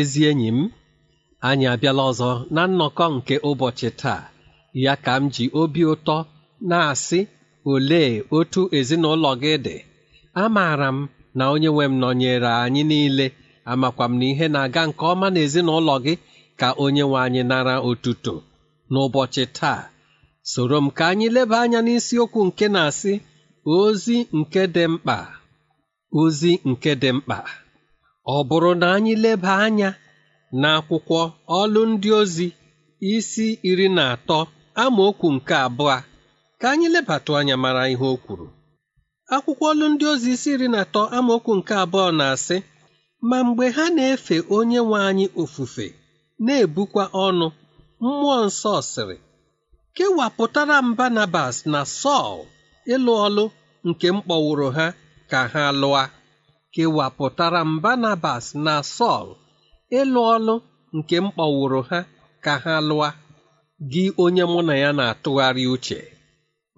Ezi enyi m anyị abịala ọzọ na nnọkọ nke ụbọchị taa. Ya ka m ji obi ụtọ na-asị olee otu ezinụlọ gị dị? Amaara m na onye nwe m nọnyere anyị niile. Amakwa m na ihe na-aga nke ọma na ezinụlọ gị ka onye nwe anyị nara otuto. N'ụbọchị taa soro m ka anyị leba anya n'isiokwu nke na-asị ozi nke dị mkpa. Ozi nke dị mkpa. Ọ bụrụ na anyị leba anya n'akwụkwọ ọlụ ndị ozi isi iri na atọ amaokwu nke abụọ ka anyị lebatụ anya mara ihe o kwuru. Akwụkwọ ọlụ ndị ozi isi iri na atọ amaokwu nke abụọ na-asị ma mgbe ha na-efe onye nwe anyị ofufe na-ebukwa ọnụ mmụọ nsọ sịrị kewapụtara m Barnabas na Sọl ịlụ ọlụ nke m kpọwụrụ ha ka ha lụa kewapụtara m Barnabas na Sọl ịlụ ọlụ nke m kpọwụrụ ha ka ha lụa gị onye mụ na ya na-atụgharị uche.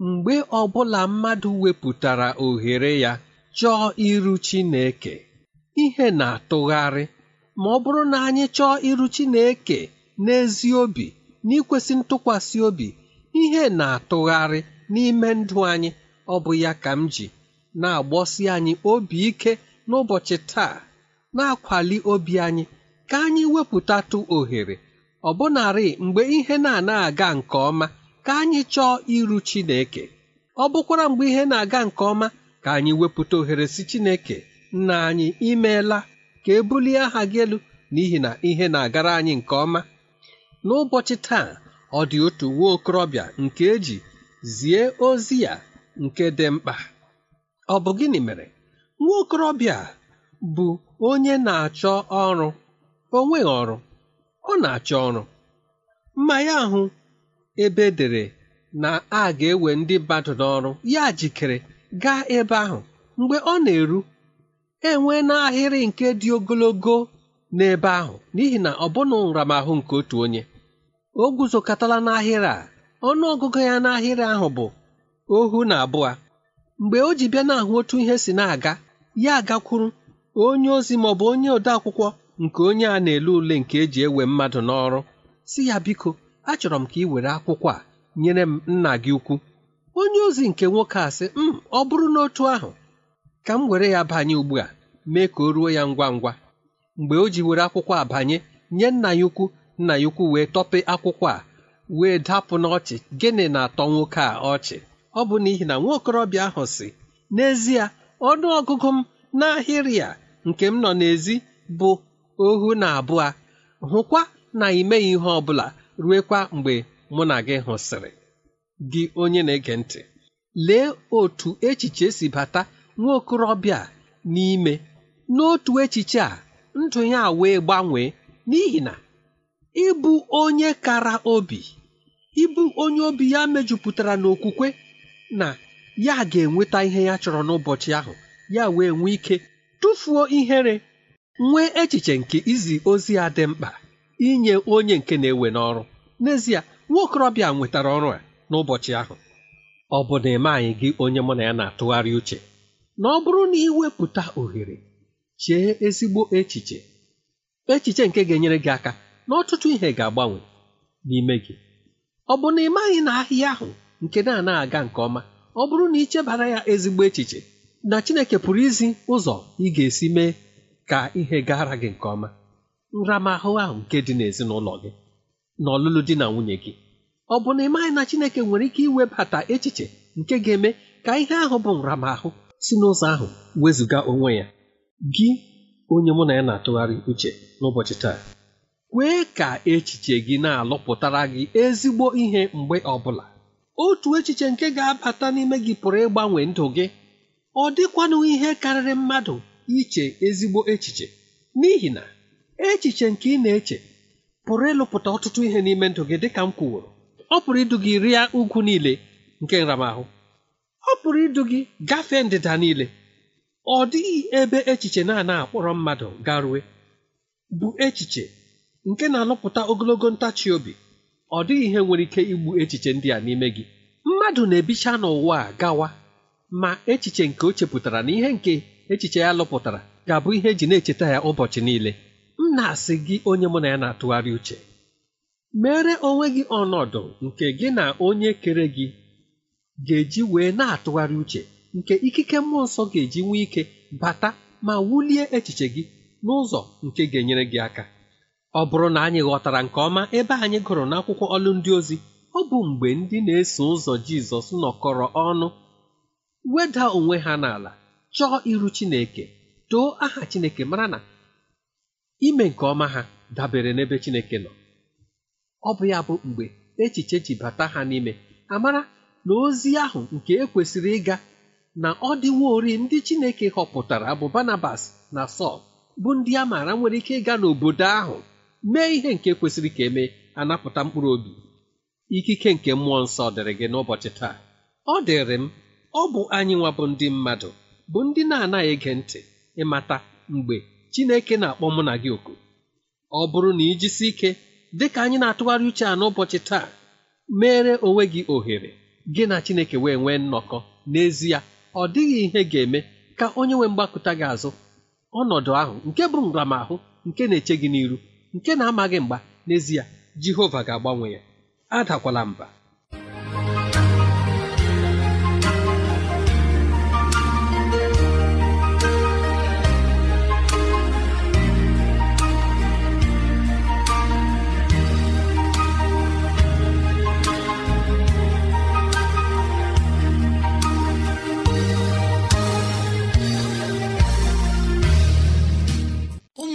Mgbe ọbụla mmadụ wepụtara ohere ya chọọ iru Chineke ihe na-atụgharị. Ma ọ bụrụ na anyị chọọ iru Chineke n'ezi obi n'ikwesị ntụkwasị obi ihe na-atụgharị n'ime ndụ anyị ọ bụ ya ka m ji na-agbọsi anyị obi ike n'ụbọchị taa na-akwali obi anyị ka anyị wepụtatụ ohere ọbụnarị mgbe ihe na-anaghị aga nke ọma ka anyị chọọ iru Chineke. Ọ bụkwara mgbe ihe na-aga nke ọma ka anyị wepụta ohere si Chineke nna anyị imeela ka ebulie aha gị elu n'ihi na ihe na-agara anyị nke ọma. N'ụbọchị taa ọ dị otu nwa okorobịa nke eji zie ozi ya nke dị mkpa. Ọ bụ gịnị mere? Nwa okorobịa bụ onye na-achọ ọrụ o nweghị ọrụ ọ na-achọ ọrụ. Mma ya ahụ ebe edere na a ga-ewe ndị mmadụ n'ọrụ ya jikere gaa ebe ahụ. Mgbe ọ na-eru enwe n'ahịrị nke dị ogologo n'ebe ahụ n'ihi na ọ bụna nramahụ nke otu onye. O guzokọtala n'ahịrị a. Ọnụ ọgụgụ ya n'ahịrị ahụ bụ ohu na abụọ. Mgbe o ji bịa n'ahụ otu ihe si na-aga ya agakwuru onye ozi ma ọ bụ onye odeakwụkwọ nke onye a na-ele ule nke eji ewe mmadụ n'ọrụ si ya biko achọrọ m ka ị were akwụkwọ a nyere m nna gị ukwu. Onye ozi nke nwoke a sị m ọ bụrụ n'otu ahụ ka m were ya banye ugbu a mee ka o ruo ya ngwa ngwa. Mgbe o ji were akwụkwọ a banye nye nna ya ukwu nna ya ukwu wee tọpe akwụkwọ a wee dapụ n'ọchị. Gịnị na-atọ nwoke a ọchị? Ọ bụ n'ihi na nwa okorobịa ahụ si n'ezie ọnụ ọgụgụ m n'ahịrị a nke m nọ n'ezi bụ ohu na abụọ. Hụkwa na imeghị ihe ọ bụla ruekwa mgbe mụ na gị hụsịrị. Gị onye na-ege ntị lee otu echiche si bata nwa okorobịa n'ime. N'otu echiche a ndụ ya wee gbanwee n'ihi na ịbụ onye kara obi. Ịbụ onye obi ya mejupụtara n'okwukwe na ya ga-enweta ihe ya chọrọ n'ụbọchị ahụ. Ya wee nwee ike tụfuo ihere nwee echiche nke izi ozi ya dị mkpa inye onye nke na-ewe n'ọrụ. N'ezie nwa okorobịa nwetara ọrụ a n'ụbọchị ahụ. Ọ bụ na eme anyị gị onye mụ na ya na-atụgharị uche na ọ bụrụ na iwepụta ohere chee ezigbo echiche. Echiche nke ga-enyere gị aka na ọtụtụ ihe ga-agbanwe n'ime gị. Ọ bụ na ị maghị na ahịa ahụ nke na-anaghị aga nke ọma ọ bụrụ na ị chebara ya ezigbo echiche na Chineke pụrụ izi ụzọ ị ga-esi mee ka ihe gara gị nke ọma nramahụ ahụ nke dị n'ezinụlọ gị na ọlụlụ di na nwunye gị ọ bụ na ị maghị na Chineke nwere ike iwebata echiche nke ga-eme ka ihe ahụ bụ nramahụ si n'ụzọ ahụ wezụga onwe ya. Gị onye mụ na ya na-atụgharị uche n'ụbọchị taa kwee ka echiche gị na-alụpụtara gị ezigbo ihe mgbe ọbụla otu echiche nke ga-abata n'ime gị pụrụ ịgbanwe ndụ gị. Ọ dịkwanụ ihe karịrị mmadụ iche ezigbo echiche. N'ihi na echiche nke ị na-eche pụrụ ịlụpụta ọtụtụ ihe n'ime ndụ gị dịka m kwuworo. Ọ pụrụ idu gị rịa ugwu niile nke nramahụ. Ọ pụrụ idu gị gafee ndịda niile. Ọ dịghị ebe echiche na-ana akpọrọ mmadụ garue bụ echiche nke na-alụpụta ogologo ntachi obi. Ọ dịghị ihe nwere ike igbu echiche ndị a n'ime gị. Mmadụ na-ebicha n'ụwa a gawa ma echiche nke o chepụtara na ihe nke echiche ya lụpụtara ga-abụ ihe eji na-echeta ya ụbọchị niile. M na-asị gị onye mụ na ya na-atụgharị uche mere onwe gị ọnọdụ nke gị na onye kere gị ga-eji wee na-atụgharị uche nke ikike mmụọ nsọ ga-eji nwee ike bata ma wulie echiche gị n'ụzọ nke ga-enyere gị aka. Ọ bụrụ na anyị ghọtara nke ọma ebe anyị gụrụ n'akwụkwọ ọlụ ndị ozi ọ bụ mgbe ndị na-eso ụzọ Jizọs nọkọrọ ọnụ weda onwe ha n'ala chọọ iru Chineke too aha Chineke mara na ime nke ọma ha dabere n'ebe Chineke nọ. Ọ bụ ya bụ mgbe echiche ji bata ha n'ime amara na ozi ahụ nke ekwesịrị ịga na ọ dịworị ndị Chineke họpụtara bụ Barnabas na Sọl bụ ndị a maara nwere ike ịga n'obodo ahụ. Mee ihe nke kwesịrị ka emee anapụta mkpụrụ obi. Ikike nke mmụọ nsọ dịrị gị n'ụbọchị taa. Ọ dịrị m ọ bụ anyị nwa bụ ndị mmadụ bụ ndị na-anaghị ege ntị ịmata mgbe Chineke na-akpọ mụ na gị oku. Ọ bụrụ na ijisi ike dịka anyị na-atụgharị uche a n'ụbọchị taa mere onwe gị ohere gị na Chineke wee nwee nnọkọ. N'ezie ọ dịghị ihe ga-eme ka onye nwe mgbakụta gị azụ. Ọnọdụ ahụ nke bụ nramahụ nke na-eche gị n'iru nke na-amaghị mgba. N'ezie Jehova ga-agbanwe ya. Adakwala mba.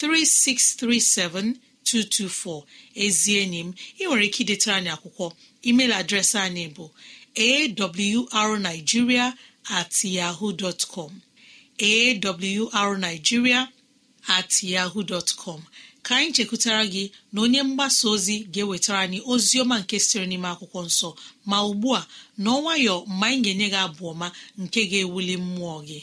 3637 224 ezi enyi m ị nwere ike idetara anyị akwụkwọ. Email adreesị anyị bụ awrnigeria at yahoo dot com. Awrnigeria at yahoo dot com. Ka anyị chekwutara gị na onye mgbasa ozi ga-ewetara anyị ozi ọma nke sịrị n'ime akwụkwọ nsọ. Ma ugbu a n'ọnwayọ mgbe anyị ga-enye gị abụ ọma nke ga-ewuli mmụọ gị.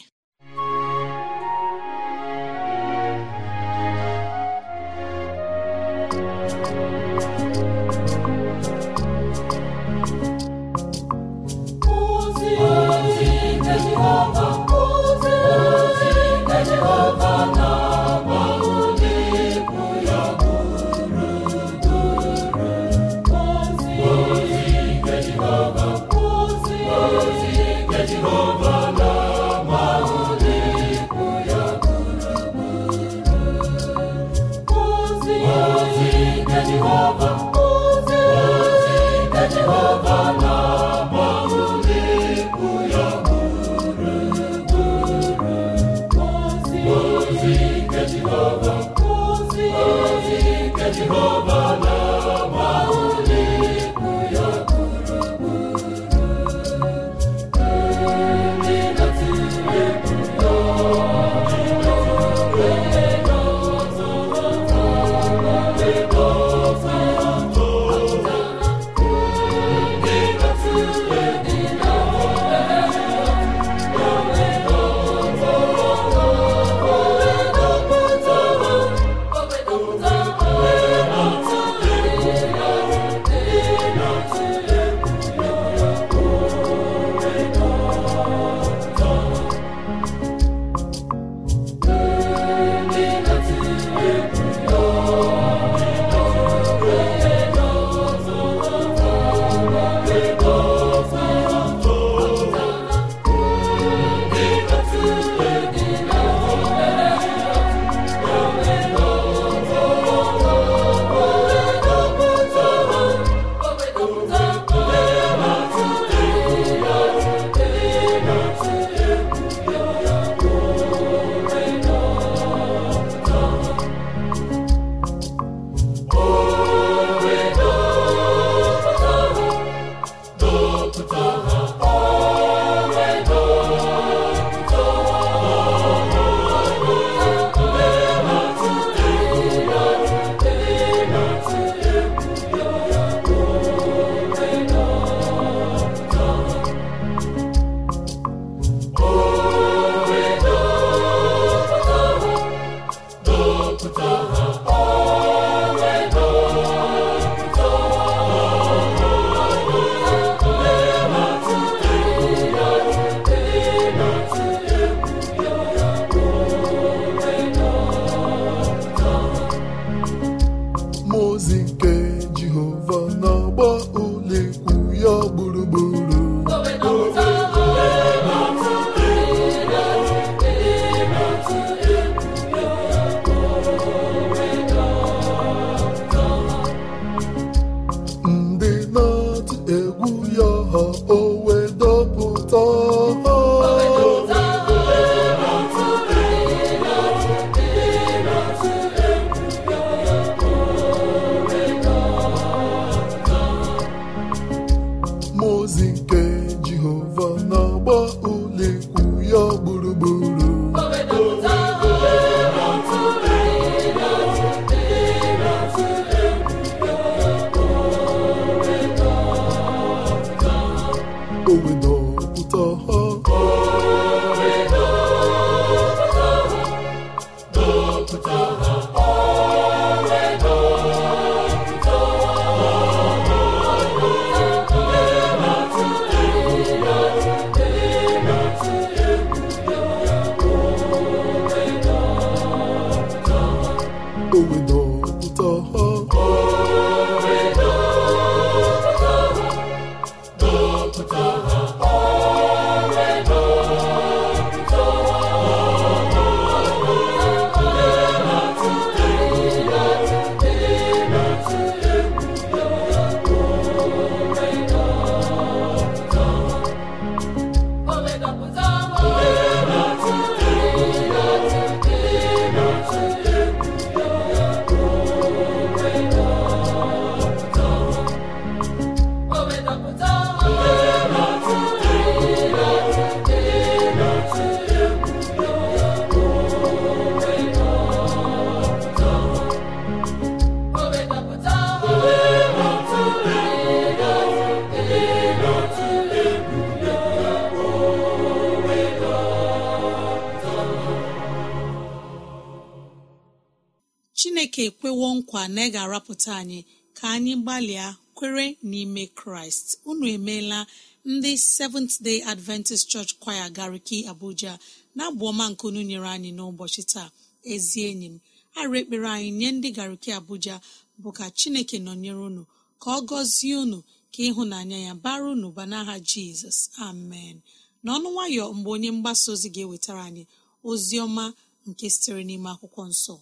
Ekwewo nkwa na ị ga-arapụta anyị ka anyị gbalịa kwere n'ime kraịst. Unu emeela ndị seventh day adventist church choir gariki abuja na-abụ ọma nke unu nyere anyị n'ụbọchị taa. Ezi enyi m arụ ekpere anyị nye ndị gariki abuja bụ ka chineke nọnyere unu ka ọ gọzie unu ka ịhụnanya ya bara unu ba n'aha jizọs. Amen. N'ọnụ nwayọ mgbe onye mgbasa ozi ga-ewetara anyị ozi ọma nke sitere n'ime akwụkwọ nsọ.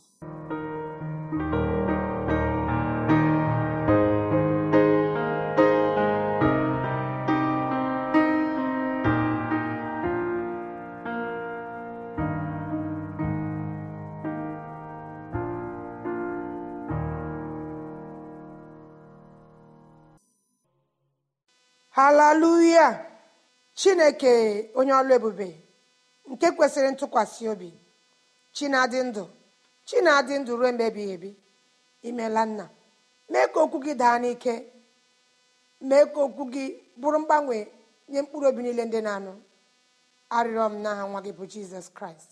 Haleluya chineke onye ọlụ ebube nke kwesịrị ntụkwasị obi. Chi na-adị ndụ. Chi na-adị ndụ ruo mgbe ebighị ebi. Imela nna. Mee ka okwu gị daa n'ike. Mee ka okwu gị bụrụ mgbanwe nye mkpụrụ obi niile ndị na-anụ. Arịrịọ m n'aha nwa gị bụ jizọs kraịst.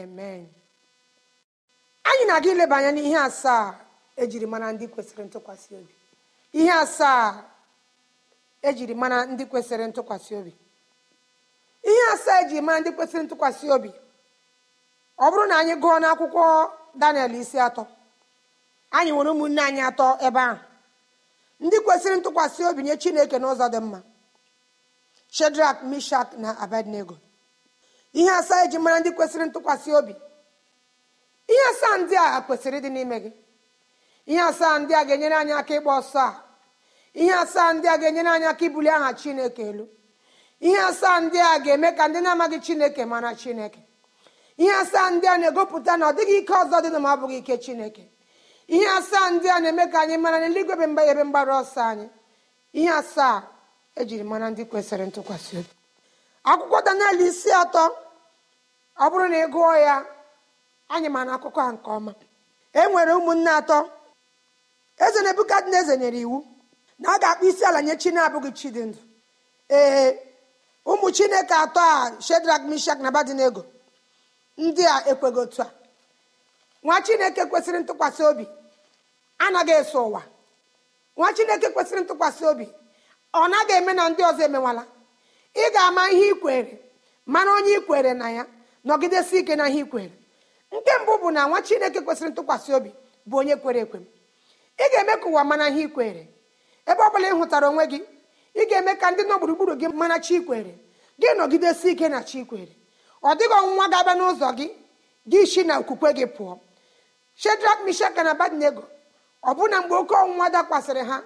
Amen. Anyị na-aga ileba anya n'ihe asaa ejiri mara ndị kwesịrị ntụkwasị obi. Ihe asaa ejiri mara ndị kwesịrị ntụkwasị obi. Ihe asaa eji mara ndị kwesịrị ntụkwasị obi. Ọ bụrụ na anyị gụọ n'akwụkwọ daniel isi atọ anyị nwere ụmụnne anyị atọ ebe ahụ. Ndị kwesịrị ntụkwasị obi nye chineke n'ụzọ dị mma shedrak mishak na abednego. Ihe asaa eji mara ndị kwesịrị ntụkwasị obi. Ihe asaa ndị a kwesịrị ịdị n'ime gị. Ihe asaa ndị a ga-enyere anyị aka ịgba ọsọ a. ihe asaa ndị a ga-enyere anyị aka ibuli aha chineke elu. Ihe asaa ndị a ga-eme ka ndị na-amaghị chineke mara chineke. Ihe asaa ndị a na-egopụta na ọ dịghị ike ọzọ dị na ma ọ bụghị ike chineke. Ihe asaa ndị a na-eme ka anyị mara na eluigwe ebe ebe mgbaru ọsọ anyị. Ihe asaa ejiri mara ndị kwesịrị ntụkwasị obi. Akwụkwọ daniel isi atọ ọ bụrụ na ị gụọ ya anyị mara akụkọ ha nke ọma. E nwere ụmụnne atọ. Eze nebukadneza nyere iwu. Na a ga-akpụ isi ala nye chi na-abụghị chi dị ndụ. Ee ụmụ chineke atọ a shedrak mishak na abadinego ndị a ekweghị otu a. Nwa chineke kwesịrị ntụkwasị obi anaghị eso ụwa. Nwa chineke kwesịrị ntụkwasị obi ọ naghị eme na ndị ọzọ emewala. Ị ga-ama ihe ikwere mara onye ikwere na ya nọgidesi ike na ihe ikwere nke mbụ bụ na nwa chineke kwesịrị ntụkwasị obi bụ onye kwere ekwe ị ga-eme ka ụwa mara ihe ikwere ebe ọ bụla ị hụtara onwe gị ị ga-eme ka ndị nọ gburugburu gị mara chikwere gị nọgidesi ike na chikwere ọ dịghị ọnwụnwa ga-abịa n'ụzọ gị gị isi na okwukwe gị pụọ. Shedrak mishaka na badnego ọ bụ na mgbe oke ọnwụnwa dakwasịrị ha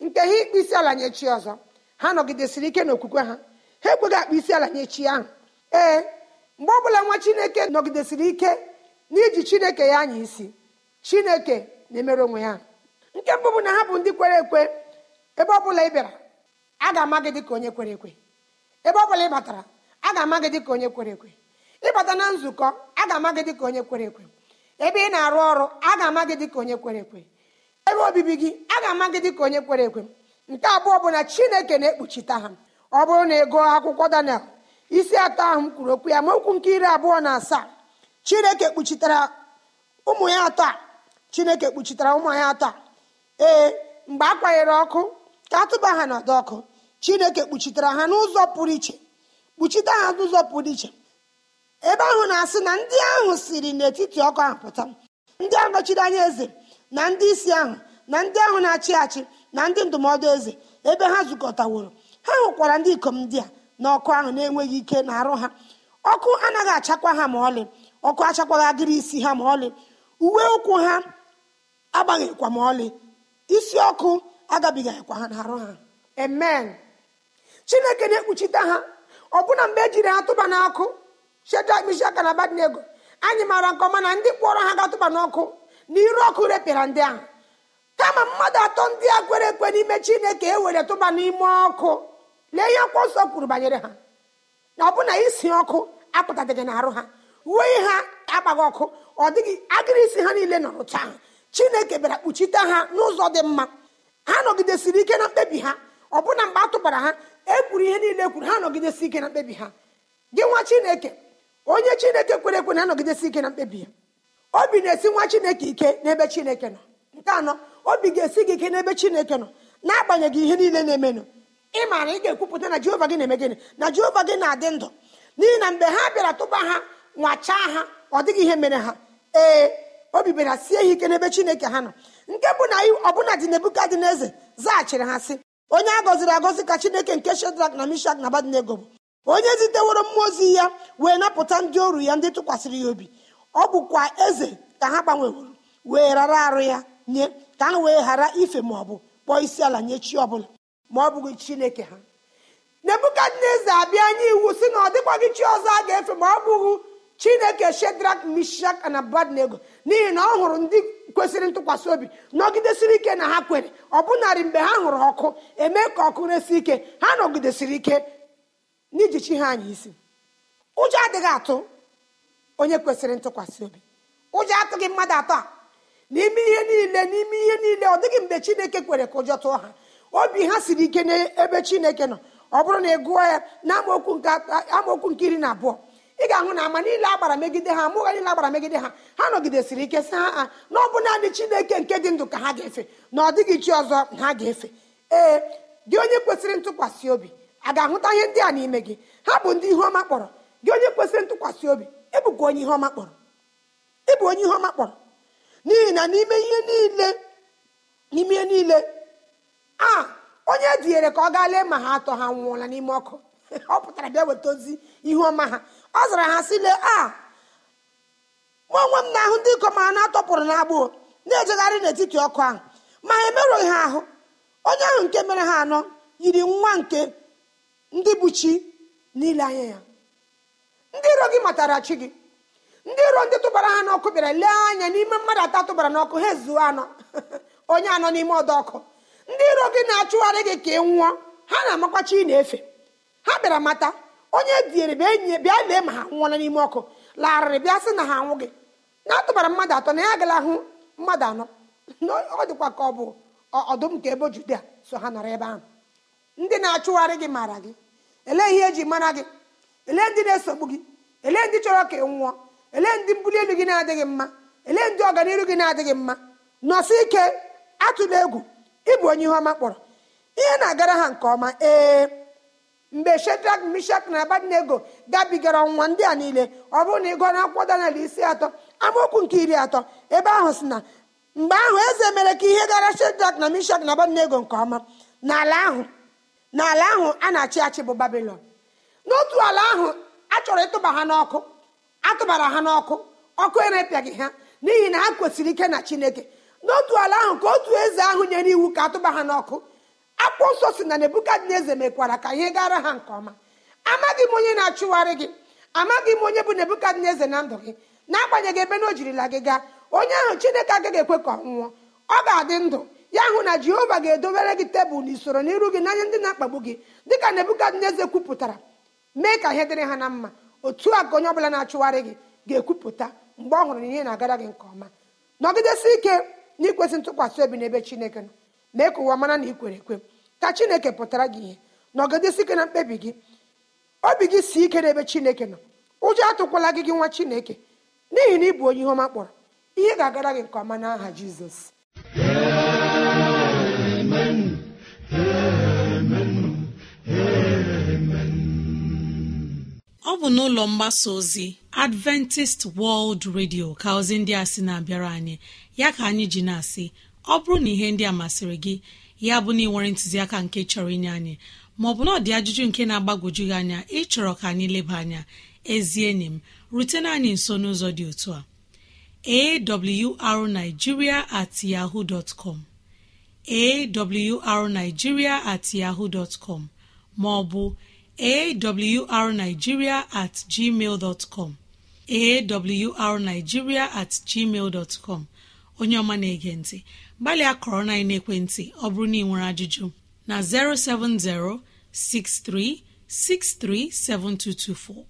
nke ha ikpe isi ala nye chi ọzọ ha nọgidesiri ike n'okwukwe ha. Ha ekweghị akpa isi ala nye chi ahụ. Ee mgbe ọ bụla nwa chineke nọgidesiri ike n'iji chineke ya anya isi chineke na-emere onwe ya. Nke mbụ bụ na ha bụ ndị kwere ekwe ebe ọ bụla ị bịara a ga-ama gị dịka onye kwere ekwe. Ebe ọ bụla ị batara a ga-ama gị dịka onye kwere ekwe. Ịbata na nzukọ a ga-ama gị dịka onye kwere ekwe. Ebe ị na-arụ ọrụ a ga-ama gị dịka onye kwere ekwe. Ebe obibi gị a ga-ama gị dịka onye kwere ekwe. Nke abụọ bụ na chineke na-ekpuchite ha. Ọ bụrụ na ị gụọ akwụkwọ daniel isi atọ ahụ m kwuru okwu ya ma okwu nke iri abụọ na asaa chineke kpuchitere ụmụ ya atọ chineke kpuchitere ụmụ ya atọ ee mgbe a kwanyere ọkụ ka atụba ha n'ọdọ ọkụ chineke kpuchitere ha n'ụzọ pụrụ iche. Kpuchite ha n'ụzọ pụrụ iche. Ebe ahụ na-asị na ndị ahụ siri n'etiti ọkụ ahụ pụta ndị anọchiri anya eze na ndị isi ahụ na ndị ahụ na-achị achị na ndị ndụmọdụ eze ebe ha zukọtaworo ha hụkwara ndị ikom ndị a na ọkụ ahụ na-enweghị ike na arụ ha. Ọkụ anaghị achakwa ha ma ọlị ọkụ achakwaghị agịrị isi ha ma ọlị uwe ụkwụ ha agbaghịkwa ma ọlị isi ọkụ agabigaghịkwa ha na arụ ha. Amen. Chineke na-ekpuchite ha. Ọbụna mgbe e jiri ha tụba n'ọkụ shedrak mishaka na abadnego anyị maara nke ọma na ndị kpọrọ ha ga-atụba n'ọkụ na iru ọkụ repịara ndị ahụ. Kama mmadụ atọ ndị a kwere ekwe n'ime chineke e were tụba n'ime ọkụ. Lee ihe akwụkwọ nsọ kwuru banyere ha. Na ọbụna isi ọkụ apụtadịghị n'arụ ha. Uwe ha agbaghị ọkụ ọ dịghị agịrị isi ha niile nọrọ taa. Chineke bịara kpuchite ha n'ụzọ dị mma. Ha nọgidesiri ike na mkpebi ha. Ọbụna mgbe a tụbara ha ekwuru ihe niile kwuru ha nọgidesi ike na mkpebi ha. Gị nwa chineke onye chineke kwere ekwe na-anọgidesi ike na mkpebi ya obi na-esi nwa chineke ike n'ebe chineke nọ. Nke anọ obi ga-esi gị ike n'ebe chineke nọ. N'agbanyeghị ihe niile na-emenụ ị maara ị ga-ekwupụta na jehova gị na-eme gịnị? Na jehova gị na-adị ndụ. N'ihi na mgbe ha bịara tụba ha nwachaa ha ọ dịghị ihe mere ha. Ee obi bịara sie ha ike n'ebe chineke ha nọ. Nke bụ na ọbụna dị nebukadneze zaghachiri ha sị onye a gọziri agọzi ka chineke nke shedrak na mishak na abadnego bụ. Onye ziteworo mmụọ ozi ya wee napụta ndị oru ya ndị tụkwasịrị ya obi. Ọ bụkwa eze ka ha gbanweworo wee rara arụ ya nye ka ha wee ghara ife ma ọ bụ kpọọ isi ala nye chi ọbụla ma ọ bụghị chineke ha. Nebukadneza abịa nye iwu si na ọ dịkwaghị chi ọzọ a ga-efe ma ọ bụghị chineke shedrak mishak na abadnego n'ihi na ọ hụrụ ndị kwesịrị ntụkwasị obi nọgidesiri ike na ha kwere. Ọ bụnarị mgbe ha hụrụ ọkụ eme ka ọkụ resi ike. Ha nọgidesiri ike n'iji chi ha anya isi. Ụjọ adịghị atụ onye kwesịrị ntụkwasị obi. Ụjọ atụghị mmadụ atọ a. N'ime ihe niile n'ime ihe niile ọ dịghị mgbe chineke kwere ka ụjọ tụọ ha. Obi ha siri ike n'ebe chineke nọ. Ọ bụrụ na ị gụọ ya na amaokwu nke iri na abụọ. Ị ga-ahụ na ama niile agbara megide ha amụgha niile agbara megide ha. Ha nọgidesiri ike si ha na ọ bụ naanị chineke nke dị ndụ ka ha ga-efe na ọ dịghị chi ọzọ ha ga-efe. Ee gị onye kwesịrị ntụkwasị obi a ga-ahụta ihe ndị a n'ime gị? Ha bụ ndị ihe ọma kpọrọ. Gị onye kwesịrị ntụkwasị obi ịbụkwa onye ihe ọma kpọrọ. Ịbụ onye ihe ọma kpọrọ. N'ihi na n'ime ihe niile n'ime ihe niile a onye dinyere ka ọ gaa lee ma ha atọ ha nwụọla n'ime ọkụ. Ọ pụtara bịa weta ozi ihe ọma ha. Ọ zara ha sị lee a mụ onwe m na-ahụ ndị ikom a na-atọpụrụ n'agbụ na-ejegharị n'etiti ọkụ ahụ ma ha emerụghị ha ahụ. Onye ahụ nke mere ha anọ yiri nwa nke ndị bụ chi niile anya ya. Ndị iro gị matara chi gị. Ndị iro ndị tụbara ha n'ọkụ bịara lee anya n'ime mmadụ atọ tụbara n'ọkụ ha ezuo anọ. Onye anọ n'ime ọdọ ọkụ. Ndị iro gị na-achụgharị gị ka ị nwụọ. Ha na-amakwachi ị na-efe. Ha bịara mata. Onye diere bịa lee ma ha nwụọla n'ime ọkụ. Larịrị bịa sị na ha anwụ gị na-atụbara mmadụ atọ na ya agala hụ mmadụ anọ. Ọ dịkwa ka ọ bụ ọdụm nke ebe judia so ha nọrọ ebe ahụ. Ndị na-achụgharị gị mara gị. Elee ihe eji mara gị? Elee ndị na-esogbu gị? Elee ndị chọrọ ka ị nwụọ? Elee ndị mbuli elu gị na-adịghị mma? Elee ndị ọganihu gị na-adịghị mma? Nọsi ike atụla egwu. Ịbụ onye ihe ọma kpọrọ. Ihe na-agara ha nke ọma ee. Mgbe shedrak mishak na abadnego gabigara ọnwa ndị a niile ọ bụrụ na ịgụọ na akwụkwọ danel isi atọ amaokwu nke iri atọ ebe ahụ si na mgbe ahụ eze mere ka ihe gara shedrak na mishak na abadnego nke ọma. N'ala ahụ n'ala ahụ a na-achị achị bụ babilon n'otu ala ahụ a chọrọ ịtụba ha n'ọkụ. Atụbara ha n'ọkụ ọkụ erepịaghị ha n'ihi na ha kwesịrị ike na chineke. N'otu ala ahụ ka otu eze ahụ nyere iwu ka atụba ha n'ọkụ. Akwụkwọ nsọ si na nebukadneza mekwara ka ihe gara ha nke ọma. Amaghị m onye na-achụgharị gị. Amaghị m onye bụ nebukadneza na ndụ gị. N'agbanyeghị ebe na o jirila gị gaa onye ahụ chineke agaghị ekwe ka ọ nwụọ. Ọ ga-adị ndụ. Ya hụ na jehova ga-edobere gị tebụl n'usoro n'iru gị n'anya ndị na-akpagbu gị dịka nebukadneza kwupụtara. Mee ka ihe dịrị ha na mma. Otu a ka onye ọbụla na-achụgharị gị ga-ekwupụta mgbe ọ hụrụ na ihe na-agara gị nke ọma. Nọgidesi ike na ikwesị ntụkwasị obi n'ebe chineke nọ. Mee ka ụwa mara na ị kwere ekwe. Ka chineke pụtara gị ihe. Ike na mkpebi gị. Obi gị si ike n'ebe chineke nọ. Ụjọ atụkwala gị gị nwa chineke n'ihi na ị bụ onye ihe ọma kpọrọ. Ihe ga-agara gị nke ọma n'aha jizọs. Ọ bụ n'ụlọ mgbasa ozi adventist world radio ka ozi ndị a sị na-abịara anyị. Ya ka anyị ji na-asị ọ bụrụ na ihe ndị a masịrị gị ya bụ na ị nwere ntụziaka nke chọrọ inye anyị maọbụ na ọ dị ajụjụ nke na-agbagwoju gị anya ịchọrọ ka anyị leba anya. Ezi enyi m rutena anyị nso n'ụzọ dị otu a. Awrnigeria at yahoo dot com. Awrnigeria at yahoo com maọbụ awrnigeria at gmail com. Awrnigeria at gmail dot com. Onye ọma na-ege ntị. Gbalịa kọrọ na ekwentị ọ bụrụ na ị nwere ajụjụ na 070 6363 7224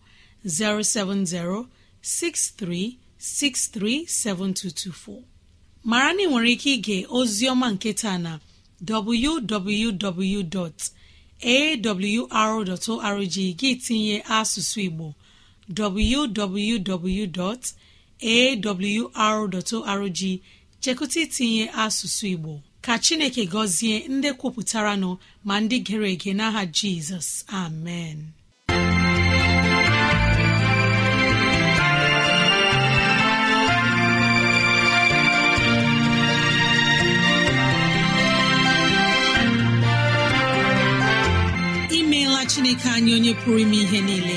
070 6363 mara na ị nwere ike ige ozi ọma nke taa na www.awr.org gị tinye asụsụ Igbo www. Chekụta itinye asụsụ igbo. Ka chineke gọzie ndị kwupụtara nọ ma ndị gere ege n'aha jizọs. Amen. Imeela chineke anyị onye pụrụ ime ihe niile.